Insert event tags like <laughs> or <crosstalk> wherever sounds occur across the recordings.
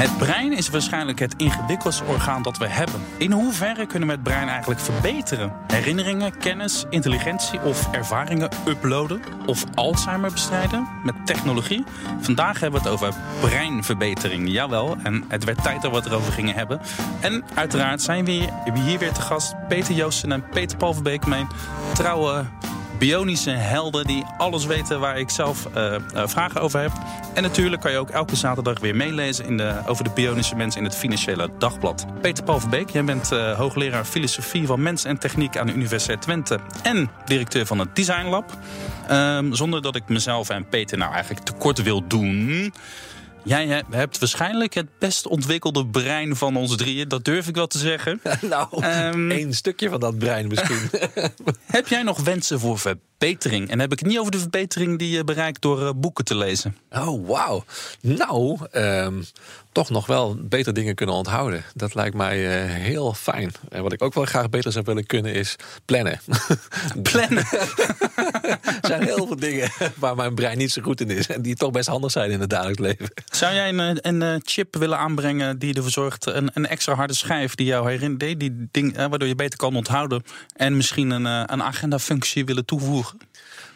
Het brein is waarschijnlijk het ingewikkeldste orgaan dat we hebben. In hoeverre kunnen we het brein eigenlijk verbeteren? Herinneringen, kennis, intelligentie of ervaringen uploaden? Of Alzheimer bestrijden met technologie? Vandaag hebben we het over breinverbetering. Jawel, en het werd tijd dat we het erover gingen hebben. En uiteraard zijn we hier weer te gast Peter Joosten en Peter Paul mijn trouwe bionische helden die alles weten waar ik zelf uh, vragen over heb. En natuurlijk kan je ook elke zaterdag weer meelezen in de, over de bionische mensen in het Financiële Dagblad. Peter Paul Verbeek, jij bent uh, hoogleraar filosofie van mens en techniek aan de Universiteit Twente en directeur van het Design Lab. Um, zonder dat ik mezelf en Peter nou eigenlijk tekort wil doen. Jij hebt waarschijnlijk het best ontwikkelde brein van ons drieën. Dat durf ik wel te zeggen. <laughs> nou, um, één stukje van dat brein misschien. <laughs> <laughs> heb jij nog wensen voor verbetering? En heb ik het niet over de verbetering die je bereikt door uh, boeken te lezen. Oh, wauw. Nou, um, toch nog wel beter dingen kunnen onthouden. Dat lijkt mij uh, heel fijn. En wat ik ook wel graag beter zou willen kunnen is plannen. <laughs> plannen? <laughs> er zijn heel veel dingen waar mijn brein niet zo goed in is. En die toch best handig zijn in het dagelijks leven. Zou jij een, een chip willen aanbrengen die ervoor zorgt... een, een extra harde schijf die jou herinnert... Die ding, waardoor je beter kan onthouden... en misschien een, een agenda-functie willen toevoegen?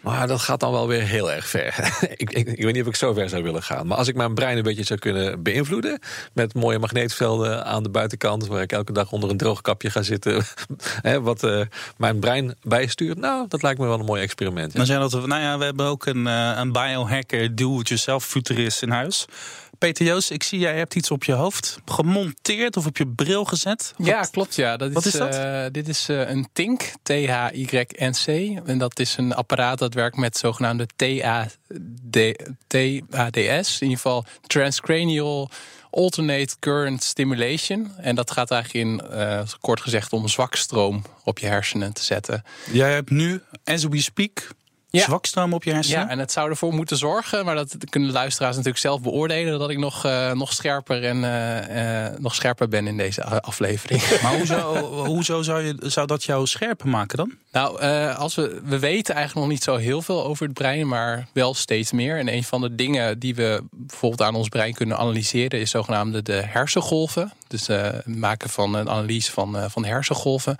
Maar dat gaat dan wel weer heel erg ver. <laughs> ik, ik, ik, weet niet of ik zo ver zou willen gaan. Maar als ik mijn brein een beetje zou kunnen beïnvloeden. met mooie magneetvelden aan de buitenkant. waar ik elke dag onder een droog kapje ga zitten. <laughs> wat uh, mijn brein bijstuurt. Nou, dat lijkt me wel een mooi experiment. Ja. Dan zijn dat, nou ja, we hebben ook een, uh, een biohacker, do-it-yourself futurist in huis. Peter Joost, ik zie jij hebt iets op je hoofd gemonteerd of op je bril gezet. Wat, ja, klopt. Ja. Dat wat is, is dat? Uh, dit is uh, een TINC, T-H-Y-N-C. En dat is een apparaat dat werkt met zogenaamde TADS. In ieder geval Transcranial Alternate Current Stimulation. En dat gaat eigenlijk in, uh, kort gezegd, om zwakstroom op je hersenen te zetten. Jij hebt nu, as we speak, ja. zwakstroom op je hersenen. Ja, en het zou ervoor moeten zorgen, maar dat kunnen luisteraars natuurlijk zelf beoordelen, dat ik nog, uh, nog scherper en uh, uh, nog scherper ben in deze aflevering. <laughs> Maar hoezo, hoezo zou, je, zou dat jou scherper maken dan? Nou, als we, we weten eigenlijk nog niet zo heel veel over het brein, maar wel steeds meer. En een van de dingen die we bijvoorbeeld aan ons brein kunnen analyseren, is zogenaamde de hersengolven. Dus het maken van een analyse van, van hersengolven.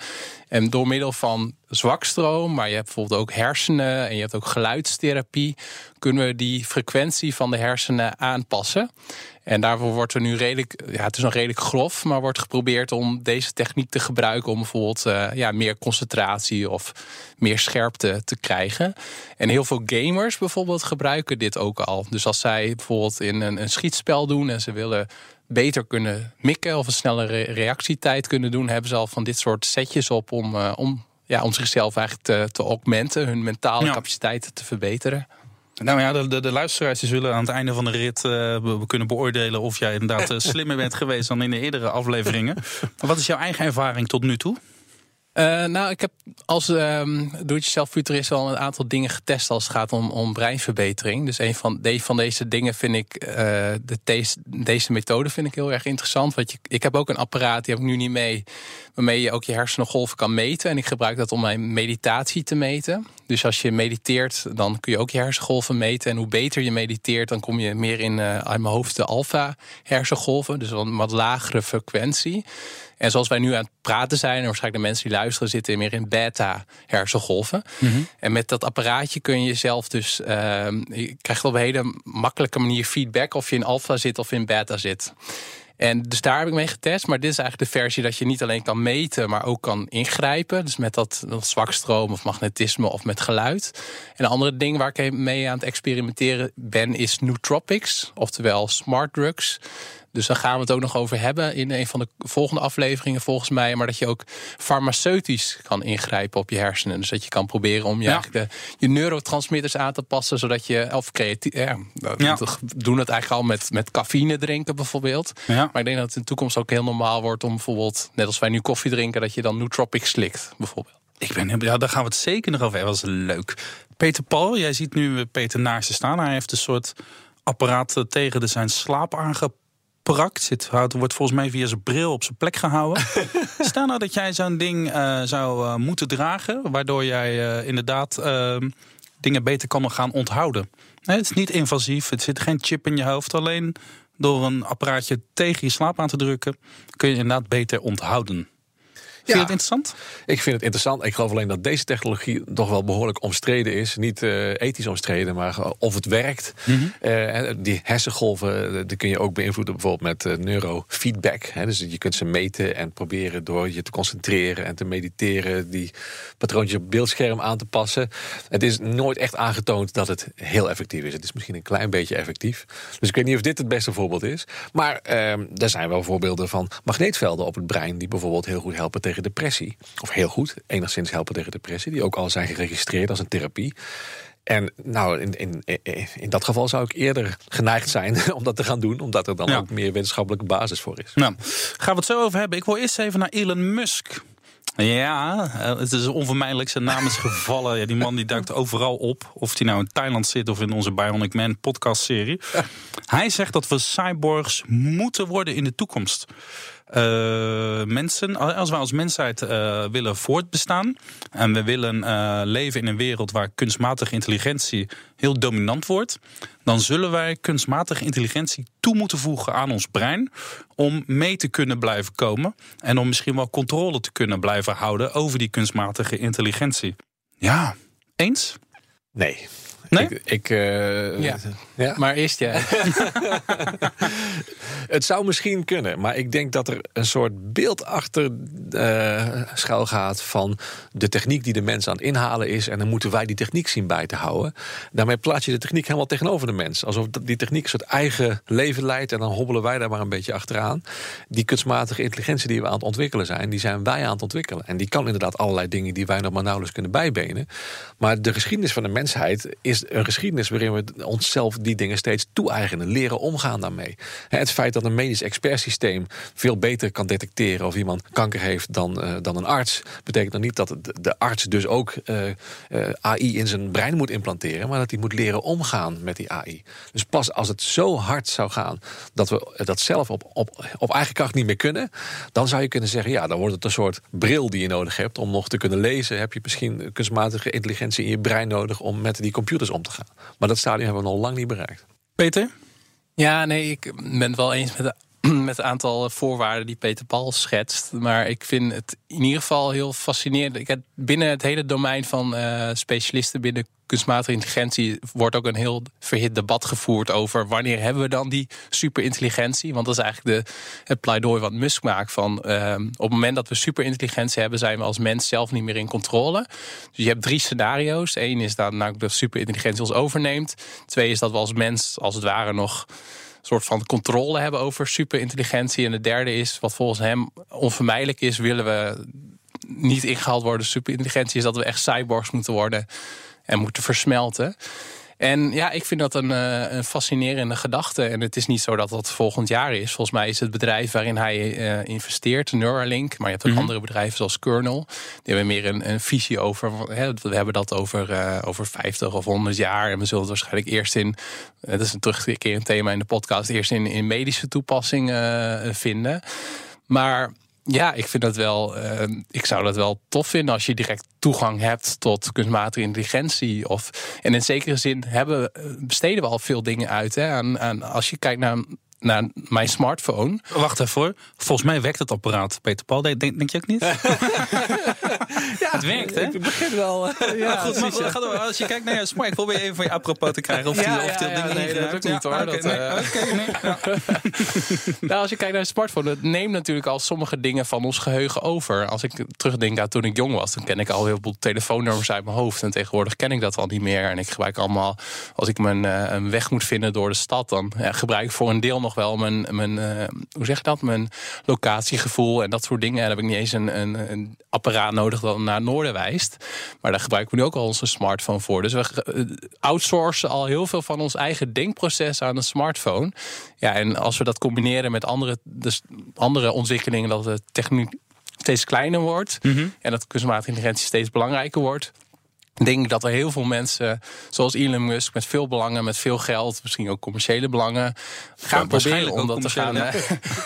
En door middel van zwakstroom, maar je hebt bijvoorbeeld ook hersenen en je hebt ook geluidstherapie, kunnen we die frequentie van de hersenen aanpassen. En daarvoor wordt er nu redelijk, ja, het is nog redelijk grof, maar wordt geprobeerd om deze techniek te gebruiken om bijvoorbeeld uh, ja, meer concentratie of meer scherpte te krijgen. En heel veel gamers bijvoorbeeld gebruiken dit ook al. Dus als zij bijvoorbeeld in een, een schietspel doen en ze willen beter kunnen mikken of een snellere reactietijd kunnen doen, hebben ze al van dit soort setjes op om, uh, om, ja, om zichzelf eigenlijk te, te augmenten, hun mentale ja. capaciteiten te verbeteren. Nou ja, de, de, de luisteraars zullen aan het einde van de rit uh, we kunnen beoordelen of jij inderdaad uh, slimmer bent <laughs> geweest dan in de eerdere afleveringen. <laughs> Maar wat is jouw eigen ervaring tot nu toe? Uh, nou, ik heb als um, doe-het-jezelf futurist al een aantal dingen getest als het gaat om, om breinverbetering. Dus een van, de, van deze dingen vind ik, uh, de deze, methode vind ik heel erg interessant. Want je, ik heb ook een apparaat, die heb ik nu niet mee, waarmee je ook je hersenengolven kan meten. En ik gebruik dat om mijn meditatie te meten. Dus als je mediteert, dan kun je ook je hersengolven meten. En hoe beter je mediteert, dan kom je meer in, uh, mijn hoofd, de alfa hersengolven. Dus een wat lagere frequentie. En zoals wij nu aan het praten zijn, en waarschijnlijk de mensen die luisteren zitten meer in beta hersengolven. Mm -hmm. En met dat apparaatje kun je jezelf dus, uh, je krijgt op een hele makkelijke manier feedback of je in alpha zit of in beta zit. En dus daar heb ik mee getest. Maar dit is eigenlijk de versie dat je niet alleen kan meten, maar ook kan ingrijpen. Dus met dat, dat zwakstroom of magnetisme of met geluid. En een andere ding waar ik mee aan het experimenteren ben, is nootropics, oftewel smart drugs. Dus daar gaan we het ook nog over hebben in een van de volgende afleveringen volgens mij. Maar dat je ook farmaceutisch kan ingrijpen op je hersenen. Dus dat je kan proberen om je, ja. de, je neurotransmitters aan te passen. Zodat je, of creatief, ja, ja. doen het eigenlijk al met, met cafeïne drinken bijvoorbeeld. Ja. Maar ik denk dat het in de toekomst ook heel normaal wordt om bijvoorbeeld, net als wij nu koffie drinken, dat je dan nootropics slikt bijvoorbeeld. Ik ben, ja, daar gaan we het zeker nog over hebben. Dat is leuk. Peter Paul, jij ziet nu Peter naast je staan. Hij heeft een soort apparaat tegen de zijn slaap aangepakt prakt. Zit, wordt volgens mij via zijn bril op zijn plek gehouden. <laughs> Stel nou dat jij zo'n ding uh, zou uh, moeten dragen, waardoor jij uh, inderdaad dingen beter kan gaan onthouden. Nee, het is niet invasief, het zit geen chip in je hoofd, alleen door een apparaatje tegen je slaap aan te drukken, kun je inderdaad beter onthouden. Vind je het interessant? Ik vind het interessant. Ik geloof alleen dat deze technologie toch wel behoorlijk omstreden is. Niet eh, ethisch omstreden, maar gewoon of het werkt. Eh, die hersengolven eh, die kun je ook beïnvloeden bijvoorbeeld met eh, neurofeedback. Hè. Dus je kunt ze meten en proberen door je te concentreren en te mediteren... die patroontjes op het beeldscherm aan te passen. Het is nooit echt aangetoond dat het heel effectief is. Het is misschien een klein beetje effectief. Dus ik weet niet of dit het beste voorbeeld is. Maar ehm, er zijn wel voorbeelden van magneetvelden op het brein... die bijvoorbeeld heel goed helpen tegen depressie. Of heel goed, enigszins helpen tegen depressie. Die ook al zijn geregistreerd als een therapie. En nou, in, in, in, dat geval zou ik eerder geneigd zijn <laughs> om dat te gaan doen. Omdat er dan Ja. ook meer wetenschappelijke basis voor is. Nou, gaan we het zo over hebben. Ik wil eerst even naar Elon Musk. Ja, eh, het is onvermijdelijk. Zijn naam is gevallen. Ja, die man die duikt overal op. Of hij nou in Thailand zit of in onze Bionic Man podcast-serie. <laughs> Hij zegt dat we cyborgs moeten worden in de toekomst. Eh, mensen, als wij als mensheid eh, willen voortbestaan en we willen eh, leven in een wereld waar kunstmatige intelligentie heel dominant wordt, dan zullen wij kunstmatige intelligentie toe moeten voegen aan ons brein om mee te kunnen blijven komen en om misschien wel controle te kunnen blijven houden over die kunstmatige intelligentie. Ja, eens? Nee. Nee? Ik, ik, eh, Ja. ja. Maar eerst jij. <laughs> Het zou misschien kunnen, maar ik denk dat er een soort beeld achter eh schuil gaat van de techniek die de mens aan het inhalen is. En dan moeten wij die techniek zien bij te houden. Daarmee plaats je de techniek helemaal tegenover de mens. Alsof die techniek een soort eigen leven leidt en dan hobbelen wij daar maar een beetje achteraan. Die kunstmatige intelligentie die we aan het ontwikkelen zijn, die zijn wij aan het ontwikkelen. En die kan inderdaad allerlei dingen die wij nog maar nauwelijks kunnen bijbenen. Maar de geschiedenis van de mensheid is een geschiedenis waarin we onszelf die dingen steeds toe-eigenen, leren omgaan daarmee. Het feit dat een medisch expertsysteem veel beter kan detecteren of iemand kanker heeft dan, eh, dan een arts, betekent dan niet dat de, arts dus ook eh, eh, AI in zijn brein moet implanteren, maar dat hij moet leren omgaan met die AI. Dus pas als het zo hard zou gaan dat we dat zelf op, op, op eigen kracht niet meer kunnen, dan zou je kunnen zeggen, ja, dan wordt het een soort bril die je nodig hebt om nog te kunnen lezen. Heb je misschien kunstmatige intelligentie in je brein nodig om met die om te gaan. Maar dat stadium hebben we nog lang niet bereikt. Peter? Ja, nee, ik ben het wel eens met, de, <clears throat> met het aantal voorwaarden die Peter Paul schetst. Maar ik vind het in ieder geval heel fascinerend. Ik heb binnen het hele domein van eh, specialisten binnen kunstmatige intelligentie wordt ook een heel verhit debat gevoerd over wanneer hebben we dan die superintelligentie. Want dat is eigenlijk de, het pleidooi wat Musk maakt van ehm, op het moment dat we superintelligentie hebben, zijn we als mens zelf niet meer in controle. Dus je hebt drie scenario's. Eén is dat nou, dat superintelligentie ons overneemt. Twee is dat we als mens als het ware nog soort van controle hebben over superintelligentie. En de derde is, wat volgens hem onvermijdelijk is, willen we niet ingehaald worden. Superintelligentie is dat we echt cyborgs moeten worden en moeten versmelten. En ja, ik vind dat een, eh, een fascinerende gedachte. En het is niet zo dat dat volgend jaar is. Volgens mij is het bedrijf waarin hij eh, investeert, Neuralink. Maar je hebt ook andere bedrijven zoals Kernel. Die hebben meer een, een visie over. Hè, we hebben dat over, eh, over 50 of 100 jaar. En we zullen het waarschijnlijk eerst in. Dat is een terugkerend thema in de podcast. Eerst in, in medische toepassingen vinden. Maar ja, ik vind dat wel. eh, ik zou dat wel tof vinden als je direct toegang hebt tot kunstmatige intelligentie. Of, en in zekere zin hebben, eh, besteden we al veel dingen uit. Hè, aan, aan, als je kijkt naar, naar mijn smartphone. Wacht even hoor. Volgens mij werkt het apparaat, Peter Paul. Denk, denk je ook niet? <laughs> het werkt, hè? Ik begin wel. eh, <laughs> Ja, goed, maar ga door. Als je kijkt naar je smart, ik probeer even van je apropos te krijgen of die, Ja, of die ja, ja, dingen nee, dat niet, hoor. Dat, nee, eh, nee, <laughs> ja. Nou, als je kijkt naar een smartphone, het neemt natuurlijk al sommige dingen van ons geheugen over. Als ik terugdenk aan toen ik jong was, dan ken ik al heel veel telefoonnummers uit mijn hoofd. En tegenwoordig ken ik dat al niet meer. En ik gebruik allemaal, als ik mijn eh, een weg moet vinden door de stad, dan ja, gebruik ik voor een deel nog wel mijn, mijn eh, hoe zeg je dat, mijn locatiegevoel en dat soort dingen. En dan heb ik niet eens een, een, een apparaat nodig dat naar het noorden wijst. Maar daar gebruiken we nu ook al onze smartphone voor. Dus we eh, outsourcen al heel veel van ons eigen denkproces aan een smartphone. Ja, en als we dat combineren met andere, dus andere ontwikkelingen, dat de techniek steeds kleiner wordt en dat kunstmatige intelligentie steeds belangrijker wordt. Denk ik dat er heel veel mensen, zoals Elon Musk, met veel belangen, met veel geld, misschien ook commerciële belangen, gaan proberen om dat te gaan, ja.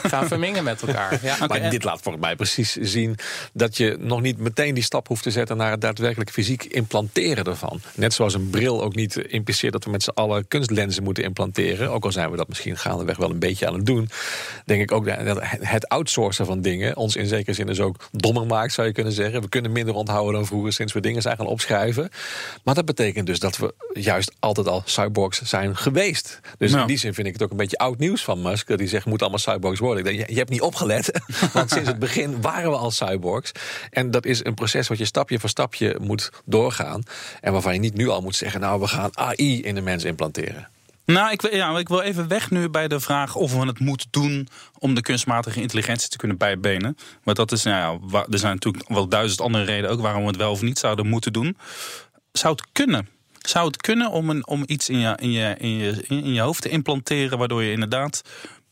gaan vermengen met elkaar. <laughs> Ja. maar dit laat volgens mij precies zien dat je nog niet meteen die stap hoeft te zetten naar het daadwerkelijk fysiek implanteren ervan. Net zoals een bril ook niet impliceert dat we met z'n allen kunstlenzen moeten implanteren. Ook al zijn we dat misschien gaandeweg wel een beetje aan het doen. Denk ik ook dat het outsourcen van dingen ons in zekere zin dus ook dommer maakt, zou je kunnen zeggen. We kunnen minder onthouden dan vroeger sinds we dingen zijn gaan opschrijven. Maar dat betekent dus dat we juist altijd al cyborgs zijn geweest. Dus in die zin vind ik het ook een beetje oud nieuws van Musk. Dat hij zegt, moet allemaal cyborgs worden. Ik denk, je, hebt niet opgelet. <laughs> Want sinds het begin waren we al cyborgs. En dat is een proces wat je stapje voor stapje moet doorgaan. En waarvan je niet nu al moet zeggen, nou, we gaan AI in de mens implanteren. Nou, ik, ja, ik wil even weg nu bij de vraag of we het moeten doen om de kunstmatige intelligentie te kunnen bijbenen. Maar dat is, nou ja, er zijn natuurlijk wel duizend andere redenen ook waarom we het wel of niet zouden moeten doen. Zou het kunnen? Zou het kunnen om, een, om iets in je, in, je, in, je, in je hoofd te implanteren, waardoor je inderdaad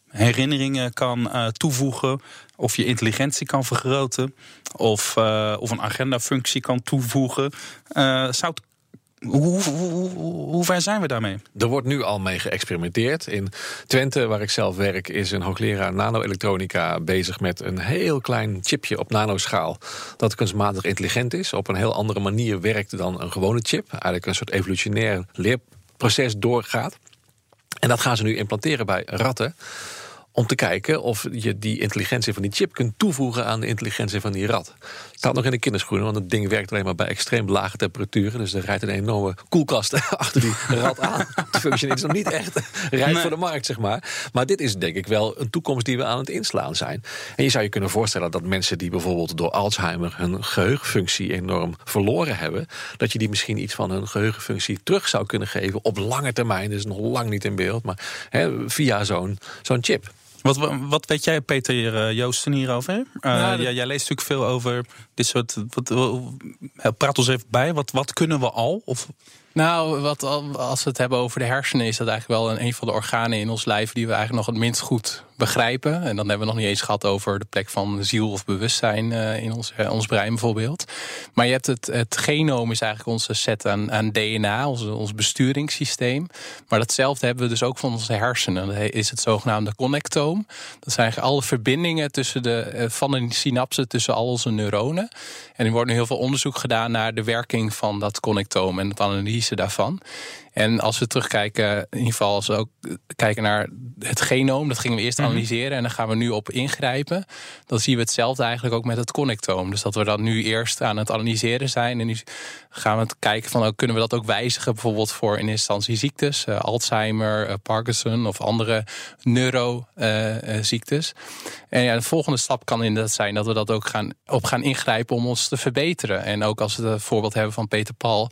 herinneringen kan uh, toevoegen, of je intelligentie kan vergroten, of, uh, of een agendafunctie kan toevoegen? Uh, zou het hoe, ver zijn we daarmee? Er wordt nu al mee geëxperimenteerd. In Twente, waar ik zelf werk, is een hoogleraar nanoelektronica bezig met een heel klein chipje op nanoschaal. Dat kunstmatig intelligent is, op een heel andere manier werkt dan een gewone chip. Eigenlijk een soort evolutionair leerproces doorgaat. En dat gaan ze nu implanteren bij ratten om te kijken of je die intelligentie van die chip kunt toevoegen aan de intelligentie van die rat. Het staat nog in de kinderschoenen, want het ding werkt alleen maar bij extreem lage temperaturen. Dus er rijdt een enorme koelkast <laughs> achter die rat aan. Het functioneert nog niet echt rijp voor de markt, zeg maar. Maar dit is denk ik wel een toekomst die we aan het inslaan zijn. En je zou je kunnen voorstellen dat mensen die bijvoorbeeld door Alzheimer hun geheugenfunctie enorm verloren hebben, dat je die misschien iets van hun geheugenfunctie terug zou kunnen geven op lange termijn. Dus nog lang niet in beeld, maar via zo'n zo'n chip. Wat, wat weet jij, Peter eh, Joosten, hierover? Uh, ja, jij, jij, leest natuurlijk veel over dit soort. Wat, praat ons even bij. Wat, wat kunnen we al? Of nou, wat, als we het hebben over de hersenen, is dat eigenlijk wel een, een van de organen in ons lijf die we eigenlijk nog het minst goed begrijpen. En dan hebben we nog niet eens gehad over de plek van ziel of bewustzijn uh, in ons, uh, ons brein bijvoorbeeld. Maar je hebt het, het genoom is eigenlijk onze set aan, DNA, onze, ons besturingssysteem. Maar datzelfde hebben we dus ook van onze hersenen. Dat is het zogenaamde connectoom. Dat zijn alle verbindingen tussen de, uh, van de synapsen tussen al onze neuronen. En er wordt nu heel veel onderzoek gedaan naar de werking van dat connectoom en het analyse daarvan. En als we terugkijken, in ieder geval als we ook kijken naar het genoom, dat gingen we eerst mhm. analyseren en dan gaan we nu op ingrijpen. Dan zien we hetzelfde eigenlijk ook met het connectoom. Dus dat we dat nu eerst aan het analyseren zijn en nu gaan we kijken van oh, kunnen we dat ook wijzigen, bijvoorbeeld voor in instantie ziektes, uh, Alzheimer, uh, Parkinson of andere neuroziektes. Uh, en ja, de volgende stap kan inderdaad zijn dat we dat ook gaan, op gaan ingrijpen om ons te verbeteren. En ook als we het voorbeeld hebben van Peter Paul.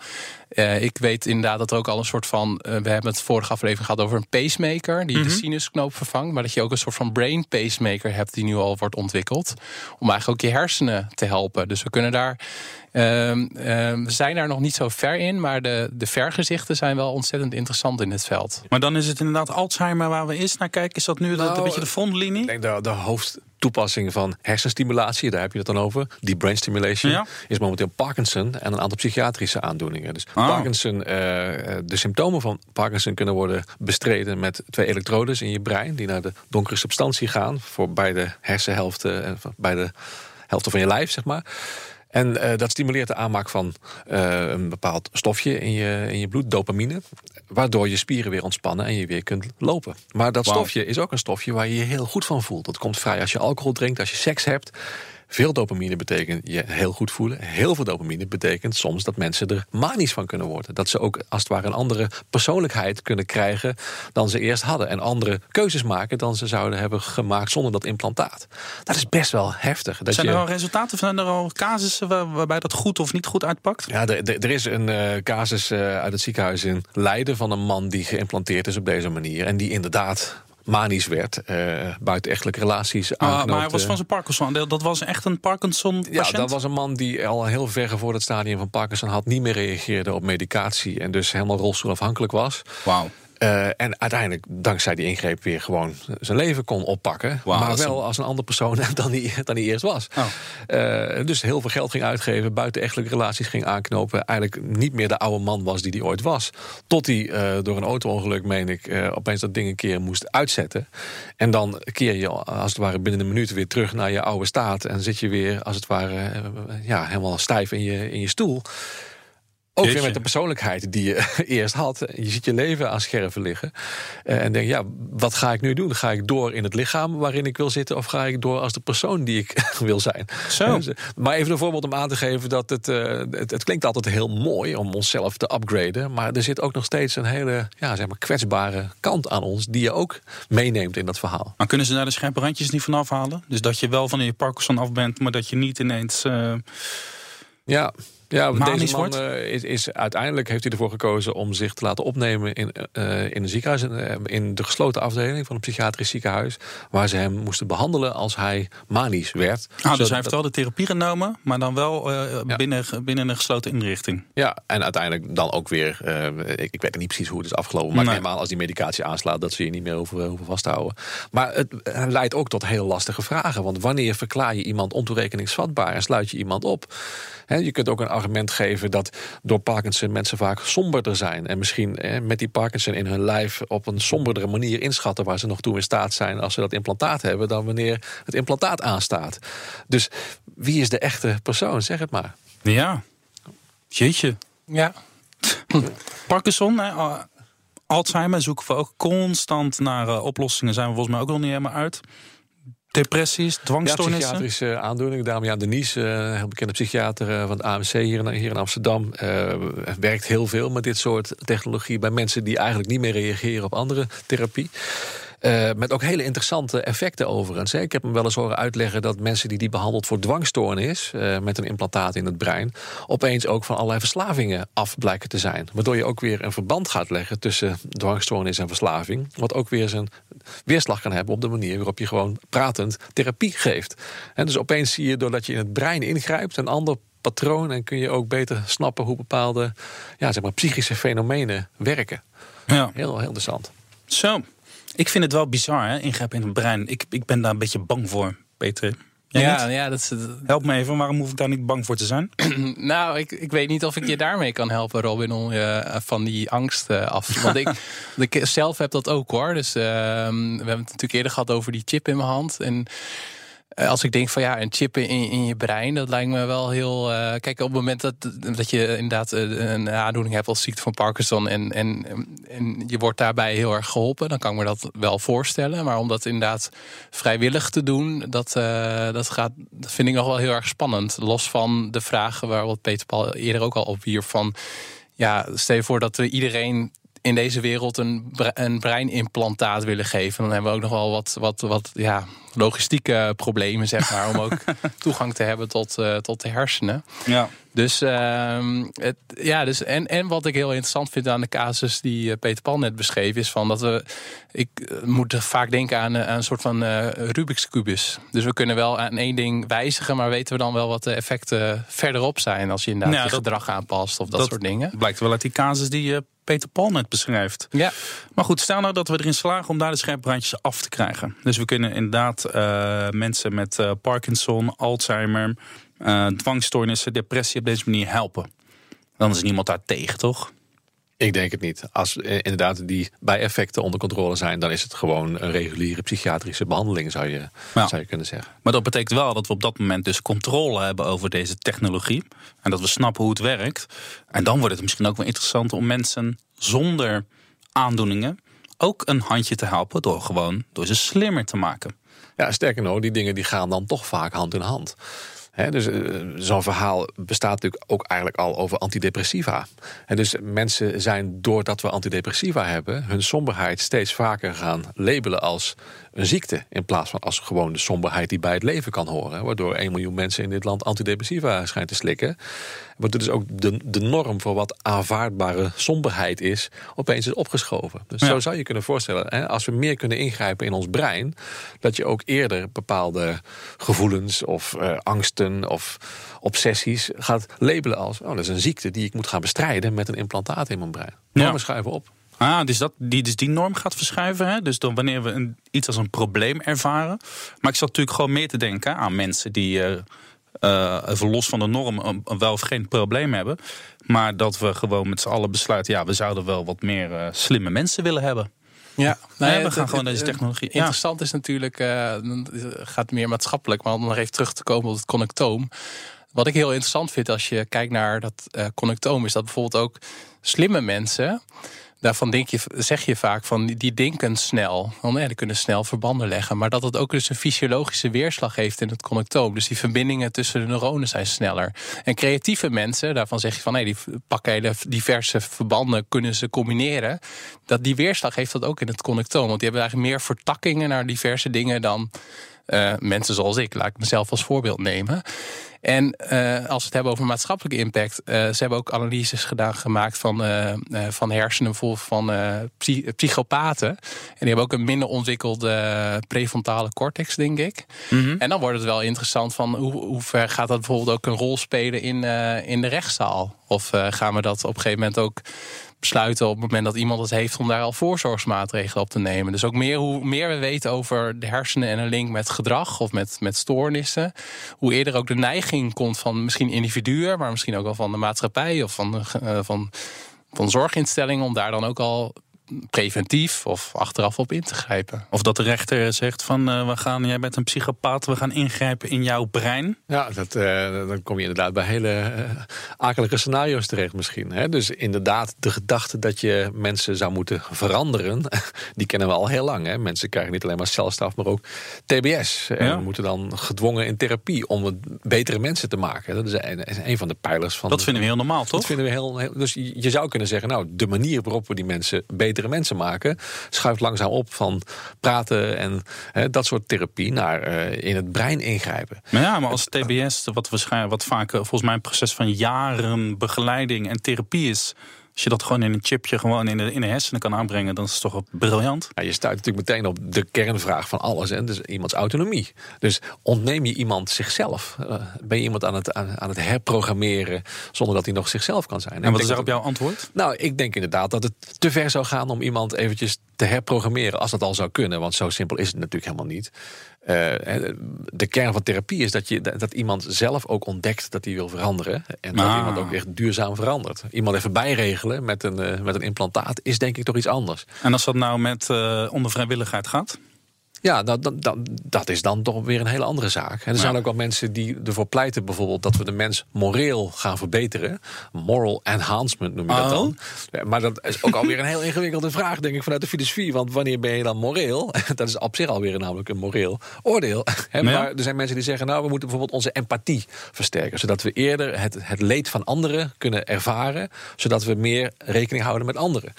ik weet inderdaad dat er ook al een soort van. we hebben het vorige aflevering gehad over een pacemaker die de mhm. sinusknoop vervangt. Maar dat je ook een soort van brain pacemaker hebt die nu al wordt ontwikkeld. Om eigenlijk ook je hersenen te helpen. Dus we kunnen daar Ehm, ehm, we zijn daar nog niet zo ver in, maar de, de vergezichten zijn wel ontzettend interessant in het veld. Maar dan is het inderdaad Alzheimer waar we eerst naar kijken. Is dat nu nou, een beetje de frontlinie? Ik denk de, de hoofdtoepassing van hersenstimulatie, daar heb je het dan over. Die brain stimulation is momenteel Parkinson en een aantal psychiatrische aandoeningen. Dus oh. Parkinson, uh, de symptomen van Parkinson kunnen worden bestreden met twee elektrodes in je brein die naar de donkere substantie gaan voor beide hersenhelften en beide helften van je lijf, zeg maar. En uh, dat stimuleert de aanmaak van uh, een bepaald stofje in je, in je bloed, dopamine. Waardoor je spieren weer ontspannen en je weer kunt lopen. Maar dat stofje is ook een stofje waar je je heel goed van voelt. Dat komt vrij als je alcohol drinkt, als je seks hebt. Veel dopamine betekent je heel goed voelen. Heel veel dopamine betekent soms dat mensen er manisch van kunnen worden. Dat ze ook als het ware een andere persoonlijkheid kunnen krijgen dan ze eerst hadden. En andere keuzes maken dan ze zouden hebben gemaakt zonder dat implantaat. Dat is best wel heftig. Dat zijn er al resultaten? Zijn er al casussen waarbij dat goed of niet goed uitpakt? Ja, er is een uh, casus uh, uit het ziekenhuis in Leiden van een man die geïmplanteerd is op deze manier. En die inderdaad manisch werd, uh, buitenechtelijke relaties ah, maar hij was van zijn Parkinson. Dat was echt een Parkinson-patiënt? Ja, dat was een man die al heel ver voor het stadium van Parkinson had... niet meer reageerde op medicatie en dus helemaal rolstoelafhankelijk was. Wauw. Uh, en uiteindelijk, dankzij die ingreep, weer gewoon zijn leven kon oppakken. Maar wel een- als een andere persoon <laughs> dan hij, dan hij eerst was. Oh. Uh, dus heel veel geld ging uitgeven, buitenechtelijke relaties ging aanknopen. Eigenlijk niet meer de oude man was die hij ooit was. Tot hij uh, door een auto-ongeluk, meen ik, opeens dat ding een keer moest uitzetten. En dan keer je als het ware binnen een minuut weer terug naar je oude staat. En zit je weer als het ware ja, helemaal stijf in je, in je stoel. Ook Jeetje. weer met de persoonlijkheid die je <laughs> eerst had. Je ziet je leven aan scherven liggen. Uh, en denk, ja, wat ga ik nu doen? Ga ik door in het lichaam waarin ik wil zitten? Of ga ik door als de persoon die ik <laughs> wil zijn? Zo. Dus, uh, maar even een voorbeeld om aan te geven dat het, het, het, klinkt altijd heel mooi om onszelf te upgraden. Maar er zit ook nog steeds een hele ja, zeg maar kwetsbare kant aan ons. Die je ook meeneemt in dat verhaal. Maar kunnen ze daar de scherpe randjes niet van afhalen? Dus dat je wel van je Parkinson af bent, maar dat je niet ineens. uh, Ja, ja, deze man uh, is, is uiteindelijk heeft hij ervoor gekozen om zich te laten opnemen in, uh, in een ziekenhuis, in, in de gesloten afdeling van een psychiatrisch ziekenhuis, waar ze hem moesten behandelen als hij manisch werd. Ah, dus hij heeft wel de therapie genomen, maar dan wel uh, Ja. binnen, binnen een gesloten inrichting. Ja, en uiteindelijk dan ook weer, ik, ik weet niet precies hoe het is afgelopen, maar Nee. aan als die medicatie aanslaat dat ze je niet meer hoeven, hoeven vasthouden. Maar het leidt ook tot heel lastige vragen, want wanneer verklaar je iemand ontoerekeningsvatbaar en sluit je iemand op? He, je kunt ook een argument geven dat door Parkinson mensen vaak somberder zijn. En misschien eh, met die Parkinson in hun lijf op een somberdere manier inschatten waar ze nog toe in staat zijn als ze dat implantaat hebben, dan wanneer het implantaat aanstaat. Dus wie is de echte persoon? Zeg het maar. Ja. Jeetje. Ja. <laughs> Parkinson, hè, uh, Alzheimer zoeken we ook constant naar uh, oplossingen. Zijn we volgens mij ook nog niet helemaal uit. Depressies, Ja, dwangstoornissen. psychiatrische aandoeningen. Damian Denies, uh, heel bekende psychiater uh, van het AMC hier in, Amsterdam, uh, werkt heel veel met dit soort technologie bij mensen die eigenlijk niet meer reageren op andere therapie. Uh, met ook hele interessante effecten overigens. Hè. Ik heb hem wel eens horen uitleggen dat mensen die die behandeld voor dwangstoornis, uh, met een implantaat in het brein, opeens ook van allerlei verslavingen af blijken te zijn. Waardoor je ook weer een verband gaat leggen tussen dwangstoornis en verslaving. Wat ook weer zijn weerslag kan hebben op de manier waarop je gewoon pratend therapie geeft. En dus opeens zie je doordat je in het brein ingrijpt een ander patroon en kun je ook beter snappen hoe bepaalde ja, zeg maar, psychische fenomenen werken. Ja. Heel, heel interessant. Zo. Ik vind het wel bizar, hè? ingrepen in het brein. Ik, ik ben daar een beetje bang voor, Peter. Jij Ja, niet? ja, dat is. Help me even, waarom hoef ik daar niet bang voor te zijn? <clears throat> Nou, ik, ik weet niet of ik je daarmee kan helpen, Robin, om je van die angst eh, af. Want ik, <laughs> want ik zelf heb dat ook hoor. Dus ehm, we hebben het natuurlijk eerder gehad over die chip in mijn hand. En eh, als ik denk van ja, een chip in, in je brein, dat lijkt me wel heel. eh, kijk, op het moment dat, dat je inderdaad eh, een aandoening hebt als ziekte van Parkinson en, en, je wordt daarbij heel erg geholpen, dan kan ik me dat wel voorstellen. Maar om dat inderdaad vrijwillig te doen, dat, eh, dat, gaat, dat vind ik nog wel heel erg spannend. Los van de vragen waar wat Peter Paul eerder ook al op wierp van. Ja, stel je voor dat we iedereen in deze wereld een, een breinimplantaat willen geven. Dan hebben we ook nog wel wat, wat, wat ja, logistieke problemen, zeg maar. om ook <laughs> toegang te hebben tot, eh, tot de hersenen. Ja. Dus, ehm, het, ja, dus en, en wat ik heel interessant vind aan de casus die eh, Peter Paul net beschreef, is van dat we. Ik eh, moet vaak denken aan, aan een soort van Rubik's Kubus. Dus we kunnen wel aan één ding wijzigen, maar weten we dan wel wat de effecten verderop zijn als je inderdaad Ja, je dat- gedrag aanpast of dat, dat soort dingen. Blijkt wel uit die casus die Peter Paul net beschrijft. Ja, Maar goed, stel nou dat we erin slagen om daar de scherprandjes af te krijgen. Dus we kunnen inderdaad eh, mensen met eh, Parkinson, Alzheimer, eh, dwangstoornissen, depressie op deze manier helpen. Dan is niemand daar tegen, toch? Ik denk het niet. Als eh, inderdaad die bijeffecten onder controle zijn, dan is het gewoon een reguliere psychiatrische behandeling, zou je, zou je kunnen zeggen. Maar dat betekent wel dat we op dat moment dus controle hebben over deze technologie. En dat we snappen hoe het werkt. En dan wordt het misschien ook wel interessant om mensen zonder aandoeningen ook een handje te helpen door gewoon door ze slimmer te maken. Ja, sterker nog, die dingen die gaan dan toch vaak hand in hand. Dus eh, zo'n verhaal bestaat natuurlijk ook eigenlijk al over antidepressiva. En dus mensen zijn, doordat we antidepressiva hebben, hun somberheid steeds vaker gaan labelen als een ziekte. In plaats van als gewoon de somberheid die bij het leven kan horen. Waardoor 1 miljoen mensen in dit land antidepressiva schijnt te slikken. Waardoor dus ook de, de norm voor wat aanvaardbare somberheid is, opeens is opgeschoven. Dus Ja. zo zou je kunnen voorstellen, hè, als we meer kunnen ingrijpen in ons brein, dat je ook eerder bepaalde gevoelens of eh, angsten of obsessies gaat labelen als: oh, dat is een ziekte die ik moet gaan bestrijden met een implantaat in mijn brein. Ja. Ja. schuiven op. Ah, dus, dat, die, dus die norm gaat verschuiven. Hè? Dus dan wanneer we een, iets als een probleem ervaren. Maar ik zat natuurlijk gewoon meer te denken aan mensen die. Uh, uh, even los van de norm wel of geen probleem hebben. Maar dat we gewoon met z'n allen besluiten... ja, we zouden wel wat meer uh, slimme mensen willen hebben. Ja, we gaan gewoon deze technologie. Interessant is natuurlijk, gaat meer maatschappelijk, maar om nog even terug te komen op het connectoom. Wat ik heel interessant vind als je kijkt naar dat connectoom, is dat bijvoorbeeld ook slimme mensen daarvan denk je, zeg je vaak van die denken snel. Want ja, die kunnen snel verbanden leggen. Maar dat het ook dus een fysiologische weerslag heeft in het connectoom. Dus die verbindingen tussen de neuronen zijn sneller. En creatieve mensen, daarvan zeg je van nee, die pakken hele diverse verbanden, kunnen ze combineren. Dat die weerslag heeft dat ook in het connectoom. Want die hebben eigenlijk meer vertakkingen naar diverse dingen dan uh, mensen zoals ik. Laat ik mezelf als voorbeeld nemen. En uh, als we het hebben over maatschappelijke impact, uh, ze hebben ook analyses gedaan gemaakt van, uh, van hersenen bijvoorbeeld van psy psychopaten. En die hebben ook een minder ontwikkelde prefrontale cortex, denk ik. Mm -hmm. En dan wordt het wel interessant van hoe, hoe ver gaat dat bijvoorbeeld ook een rol spelen in, in de rechtszaal? Of gaan we dat op een gegeven moment ook besluiten op het moment dat iemand het heeft om daar al voorzorgsmaatregelen op te nemen. Dus ook meer, hoe meer we weten over de hersenen en een link met gedrag of met, met stoornissen, hoe eerder ook de neiging komt van misschien individuen, maar misschien ook wel van de maatschappij of van, uh, van, van zorginstellingen om daar dan ook al preventief of achteraf op in te grijpen. Of dat de rechter zegt van uh, we gaan, jij bent een psychopaat, we gaan ingrijpen in jouw brein. Ja, dat, uh, dan kom je inderdaad bij hele uh, akelige scenario's terecht misschien. Hè? Dus inderdaad, de gedachte dat je mensen zou moeten veranderen, <laughs> die kennen we al heel lang. Hè? Mensen krijgen niet alleen maar celstraf, maar ook TBS. En ja. we moeten dan gedwongen in therapie om het betere mensen te maken. Dat is een, een van de pijlers van. Dat vinden we heel normaal, toch? Dat vinden we heel, heel dus je zou kunnen zeggen, nou, de manier waarop we die mensen beter mensen maken, schuift langzaam op van praten en dat soort therapie naar uh, in het brein ingrijpen. Maar ja, maar als TBS, wat, wat vaak volgens mij een proces van jaren begeleiding en therapie is. Als je dat gewoon in een chipje gewoon in de, in de hersenen kan aanbrengen, dan is het toch briljant. Ja, je stuit natuurlijk meteen op de kernvraag van alles. Hè? Dus iemands autonomie. Dus ontneem je iemand zichzelf? Uh, ben je iemand aan het, aan, aan, het herprogrammeren zonder dat hij nog zichzelf kan zijn? En, en wat is daarop jouw antwoord? Nou, ik denk inderdaad dat het te ver zou gaan om iemand eventjes te herprogrammeren als dat al zou kunnen. Want zo simpel is het natuurlijk helemaal niet. Uh, de kern van therapie is dat, je, dat iemand zelf ook ontdekt dat hij wil veranderen. En dat ah. iemand ook echt duurzaam verandert. Iemand even bijregelen met een, uh, met een implantaat is denk ik toch iets anders. En als dat nou met uh, onder vrijwilligheid gaat? Ja, dat, dat, dat is dan toch weer een hele andere zaak. En er zijn ook wel mensen die ervoor pleiten, bijvoorbeeld, dat we de mens moreel gaan verbeteren. Moral enhancement noem je dat dan. Oh. Maar dat is ook alweer een heel ingewikkelde vraag, denk ik, vanuit de filosofie. Want wanneer ben je dan moreel? <laughs> Dat is op zich alweer namelijk een moreel oordeel. Maar er zijn mensen die zeggen, nou, we moeten bijvoorbeeld onze empathie versterken. Zodat we eerder het, het leed van anderen kunnen ervaren. Zodat we meer rekening houden met anderen.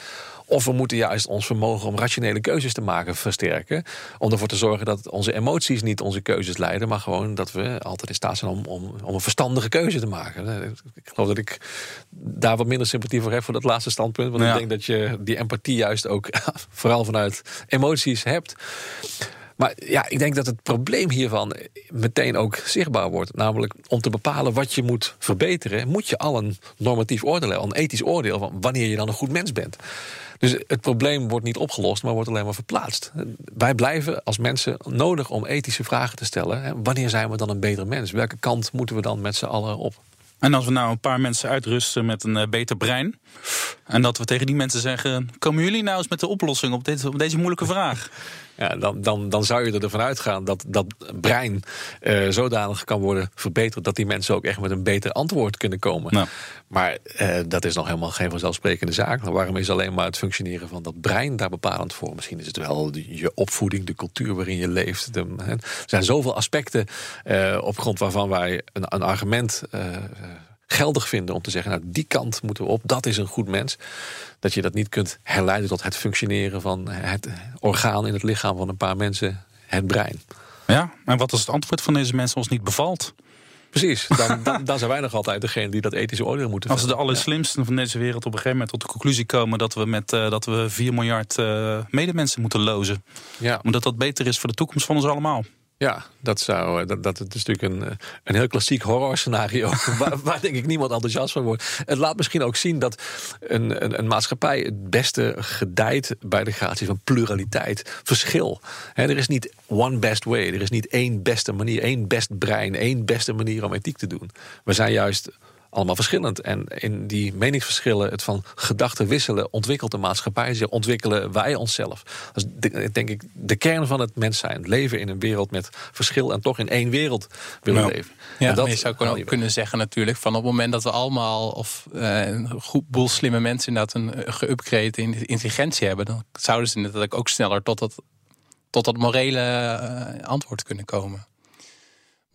Of we moeten juist ons vermogen om rationele keuzes te maken versterken. Om ervoor te zorgen dat onze emoties niet onze keuzes leiden. Maar gewoon dat we altijd in staat zijn om, om, om een verstandige keuze te maken. Ik geloof dat ik daar wat minder sympathie voor heb voor dat laatste standpunt. Want ja. ik denk dat je die empathie juist ook <laughs> vooral vanuit emoties hebt. Maar ja, ik denk dat het probleem hiervan meteen ook zichtbaar wordt. Namelijk om te bepalen wat je moet verbeteren, moet je al een normatief oordeel hebben, een ethisch oordeel van wanneer je dan een goed mens bent. Dus het probleem wordt niet opgelost, maar wordt alleen maar verplaatst. Wij blijven als mensen nodig om ethische vragen te stellen. Wanneer zijn we dan een betere mens? Welke kant moeten we dan met z'n allen op? En als we nou een paar mensen uitrusten met een uh, beter brein. En dat we tegen die mensen zeggen: komen jullie nou eens met de oplossing op, dit, op deze moeilijke vraag? <laughs> Ja, dan, dan, dan zou je ervan uitgaan dat dat brein uh, zodanig kan worden verbeterd dat die mensen ook echt met een beter antwoord kunnen komen. Nou. Maar uh, dat is nog helemaal geen vanzelfsprekende zaak. Waarom is alleen maar het functioneren van dat brein daar bepalend voor? Misschien is het wel je opvoeding, de cultuur waarin je leeft. De. Er zijn zoveel aspecten uh, op grond waarvan wij een, een argument geldig vinden om te zeggen, nou die kant moeten we op, dat is een goed mens. Dat je dat niet kunt herleiden tot het functioneren van het orgaan in het lichaam van een paar mensen, het brein. Ja, en wat als het antwoord van deze mensen ons niet bevalt? Precies, dan, <laughs> dan, dan, zijn wij nog altijd degene die dat ethische oordeel moeten Als de allerslimsten van deze wereld op een gegeven moment tot de conclusie komen dat we met uh, dat we 4 miljard uh, medemensen moeten lozen. Ja. Omdat dat beter is voor de toekomst van ons allemaal. Ja, dat zou. eh, Dat, is natuurlijk een, eh, een heel klassiek horrorscenario. <laughs> waar, waar denk ik niemand enthousiast van wordt. Het laat misschien ook zien dat een, een, een maatschappij het beste gedijt bij de gratie van pluraliteit, verschil. Er is niet one best way. Er is niet één beste manier, één best brein, één beste manier om ethiek te doen. We zijn juist allemaal verschillend. En in die meningsverschillen, het van gedachten wisselen, ontwikkelt de maatschappij zich, ontwikkelen wij onszelf. Dat is de- denk ik de kern van het mens zijn. Leven in een wereld met verschil en toch in één wereld willen Ja. leven. Ja, en maar je zou je kunnen zeggen natuurlijk van op het moment dat we allemaal of eh, een goed boel slimme mensen inderdaad een eh, geüpgrade in- intelligentie hebben, dan zouden ze inderdaad ook sneller tot dat, tot dat morele eh, antwoord kunnen komen.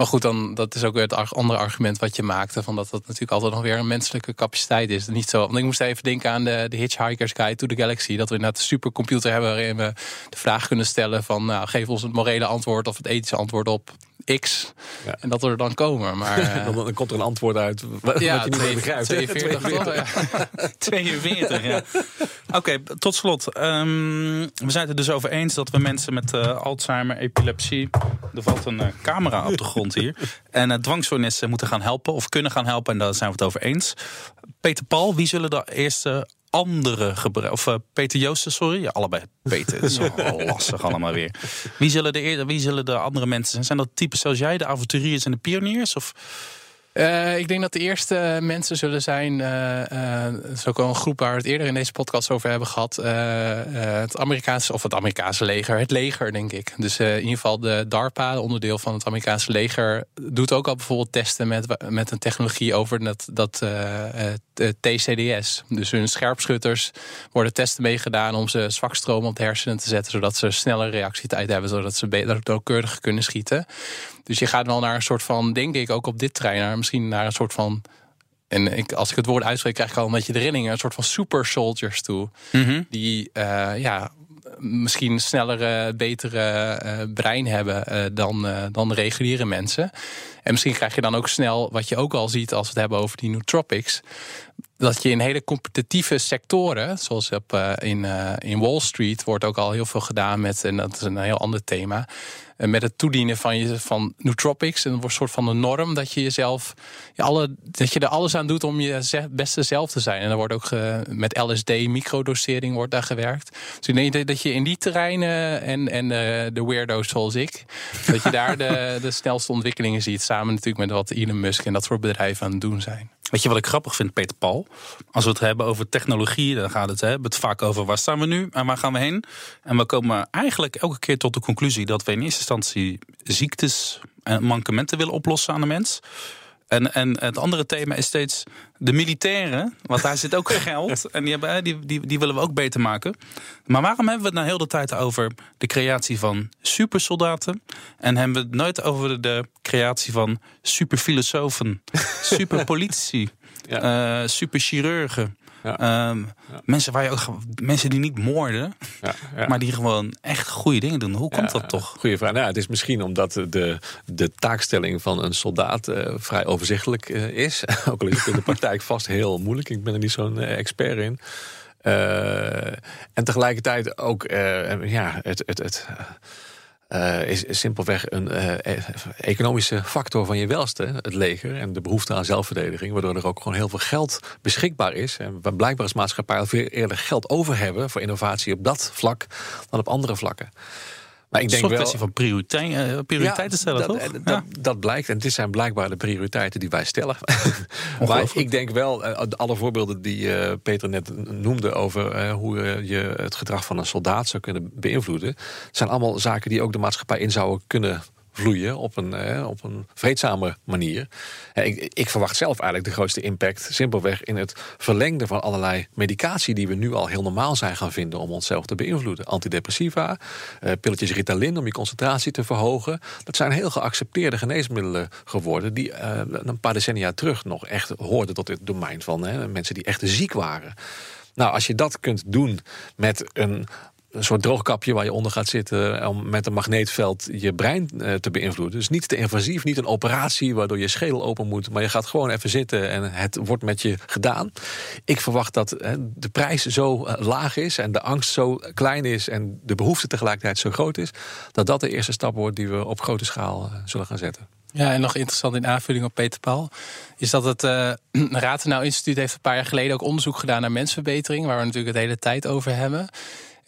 Maar goed, dan, dat is ook weer het andere argument wat je maakte. Van dat dat natuurlijk altijd nog weer een menselijke capaciteit is. Niet zo, want ik moest even denken aan de, de Hitchhiker's Guide to the Galaxy. Dat we inderdaad een supercomputer hebben waarin we de vraag kunnen stellen van... Nou, geef ons het morele antwoord of het ethische antwoord op X. Ja. En dat we er dan komen. Maar <laughs> eh, Dan, dan komt er een antwoord uit wat ja, wat je niet meer begrijpt. 42 <laughs> toch? Ja. <laughs> 42, ja. Oké, tot slot. Ehm, we zijn het er dus over eens dat we mensen met eh, Alzheimer, epilepsie... Er valt een eh, camera op de grond hier. <laughs> En uh, dwangstoornissen moeten gaan helpen of kunnen gaan helpen. En daar zijn we het over eens. Peter Paul, wie zullen de eerste andere gebruiken? Of Peter Joosten, sorry. Ja, allebei Peter. Het is <laughs> wel lastig allemaal weer. Wie zullen, de, wie zullen de andere mensen zijn? Zijn dat types zoals jij, de avonturiers en de pioniers? Of... Eh, ik denk dat de eerste mensen zullen zijn. eh eh, het is ook wel een groep waar we het eerder in deze podcast over hebben gehad. eh, eh, het Amerikaanse, of het Amerikaanse leger. Het leger, denk ik. Dus in ieder geval de DARPA, onderdeel van het Amerikaanse leger. doet ook al bijvoorbeeld testen met, met een technologie over dat, dat TCDS. Dus hun scherpschutters worden testen meegedaan om ze zwakstroom op de hersenen te zetten. Zodat ze snelle reactietijd hebben. Zodat ze beter nauwkeurig kunnen schieten. Dus je gaat wel naar een soort van, denk ik, ook op dit trein, naar misschien naar een soort van. En ik, als ik het woord uitspreek, krijg ik al een beetje de rillingen. Een soort van super soldiers toe. Die eh, ja, misschien snellere, betere eh, brein hebben eh, dan, dan de reguliere mensen. En misschien krijg je dan ook snel, wat je ook al ziet als we het hebben over die nootropics. Dat je in hele competitieve sectoren, zoals op, eh, in, eh, in Wall Street, wordt ook al heel veel gedaan met, en dat is een heel ander thema. eh, Met het toedienen van, je, van nootropics. En het wordt een soort van de norm dat je jezelf. Ja, alle, dat je er alles aan doet om je beste zelf te zijn. En er wordt ook ge- met LSD, microdosering, wordt daar gewerkt. Dus ik denk dat- je in die terreinen en, en de weirdo's zoals ik. dat je daar de, <laughs> de snelste ontwikkelingen ziet. Samen natuurlijk met wat Elon Musk en dat soort bedrijven aan het doen zijn. Weet je wat ik grappig vind, Peter Paul? Als we het hebben over technologie, dan gaat het, hè, het vaak over waar staan we nu en waar gaan we heen. En we komen eigenlijk elke keer tot de conclusie dat we in eerste instantie ziektes en mankementen willen oplossen aan de mens. En, en het andere thema is steeds de militairen. Want daar zit ook <laughs> geld. En die, hebben, die, die willen we ook beter maken. Maar waarom hebben we het nou heel de tijd over de creatie van supersoldaten? En hebben we het nooit over de creatie van superfilosofen, <laughs> superpolitici, Ja. eh superchirurgen? Ja. Ehm, Mensen, waar je ook, mensen die niet moorden, Ja, ja. maar die gewoon echt goede dingen doen. Hoe komt dat toch? Goeie vraag. Nou, het is misschien omdat de, de taakstelling van een soldaat eh, vrij overzichtelijk eh, is. <laughs> Ook al is het in de praktijk vast heel moeilijk. Ik ben er niet zo'n eh, expert in. En tegelijkertijd ook ja, het. het, het eh, is simpelweg een eh, e- economische factor van je welste, het leger en de behoefte aan zelfverdediging, waardoor er ook gewoon heel veel geld beschikbaar is. En we blijkbaar als maatschappij al veel eerder geld over hebben voor innovatie op dat vlak dan op andere vlakken. Maar ik Het is denk een wel. kwestie van prioriteit, eh, prioriteiten stellen, dat, toch? Dat, Ja. dat blijkt. En dit zijn blijkbaar de prioriteiten die wij stellen. <laughs> maar ik denk wel, eh, alle voorbeelden die eh, Peter net noemde over eh, hoe eh, je het gedrag van een soldaat zou kunnen beïnvloeden, zijn allemaal zaken die ook de maatschappij in zouden kunnen vloeien op een, eh, op een vreedzame manier. Ik, ik verwacht zelf eigenlijk de grootste impact simpelweg in het verlengde van allerlei medicatie die we nu al heel normaal zijn gaan vinden om onszelf te beïnvloeden. Antidepressiva, eh, pilletjes Ritalin om je concentratie te verhogen. Dat zijn heel geaccepteerde geneesmiddelen geworden die eh, een paar decennia terug nog echt hoorden tot het domein van mensen die echt ziek waren. Nou, als je dat kunt doen met een een soort droogkapje waar je onder gaat zitten om met een magneetveld je brein te beïnvloeden. Dus niet te invasief, niet een operatie waardoor je schedel open moet, maar je gaat gewoon even zitten en het wordt met je gedaan. Ik verwacht dat de prijs zo laag is en de angst zo klein is en de behoefte tegelijkertijd zo groot is, dat dat de eerste stap wordt die we op grote schaal zullen gaan zetten. Ja, en nog interessant in aanvulling op Peter Paul... is dat het uh, <clears throat> Ratenau Instituut heeft een paar jaar geleden... ook onderzoek gedaan naar mensverbetering... waar we natuurlijk het hele tijd over hebben.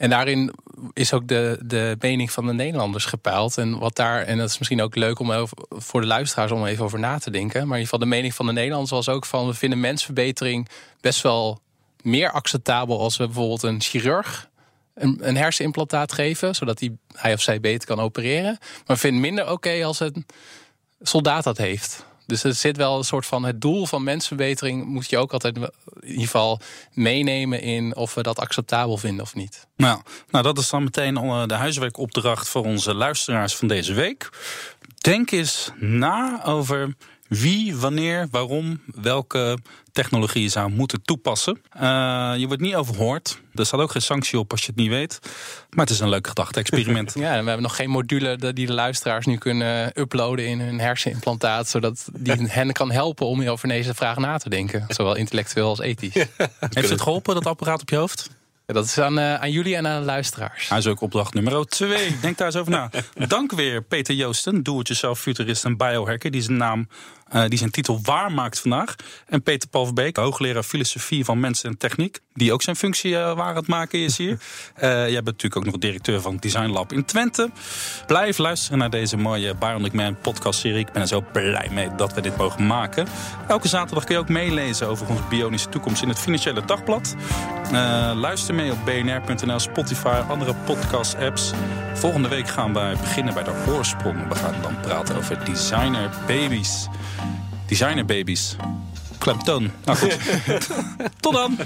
En daarin is ook de, de mening van de Nederlanders gepeild. En wat daar, en dat is misschien ook leuk om voor de luisteraars om even over na te denken. Maar in ieder geval, de mening van de Nederlanders was ook van: we vinden mensverbetering best wel meer acceptabel als we bijvoorbeeld een chirurg een, een hersenimplantaat geven, zodat hij, hij of zij beter kan opereren. Maar we vinden minder oké als een soldaat dat heeft. Dus er zit wel een soort van het doel van mensverbetering moet je ook altijd in ieder geval meenemen in of we dat acceptabel vinden of niet. Nou, nou dat is dan meteen de huiswerkopdracht voor onze luisteraars van deze week. Denk eens na over wie, wanneer, waarom, welke technologie je zou moeten toepassen. Uh, je wordt niet overhoord. Er staat ook geen sanctie op als je het niet weet. Maar het is een leuk gedachte-experiment. <laughs> ja, we hebben nog geen module die de luisteraars nu kunnen uploaden in hun hersenimplantaat. Zodat die hen kan helpen om over deze vraag na te denken. Zowel intellectueel als ethisch. Heeft het geholpen, dat apparaat op je hoofd? dat is aan, uh, aan jullie en aan de luisteraars. Hij is ook opdracht nummer 2. Denk daar eens over na. <laughs> Dank weer Peter Joosten, doe-het-jezelf futurist en biohacker... die zijn naam uh, die zijn titel waarmaakt vandaag. En Peter Paul Verbeek, hoogleraar filosofie van mensen en techniek. Die ook zijn functie uh, waar aan het maken is hier. Uh, <laughs> jij bent natuurlijk ook nog directeur van Design Lab in Twente. Blijf luisteren naar deze mooie Bionic Man podcast serie. Ik ben er zo blij mee dat we dit mogen maken. Elke zaterdag kun je ook meelezen over onze bionische toekomst in het Financiële Dagblad. luister mee op bnr.nl, Spotify, andere podcast apps. Volgende week gaan wij beginnen bij de oorsprong. We gaan dan praten over designer babies. Designer babies. Klemtoon. Nou goed. <laughs> Tot dan.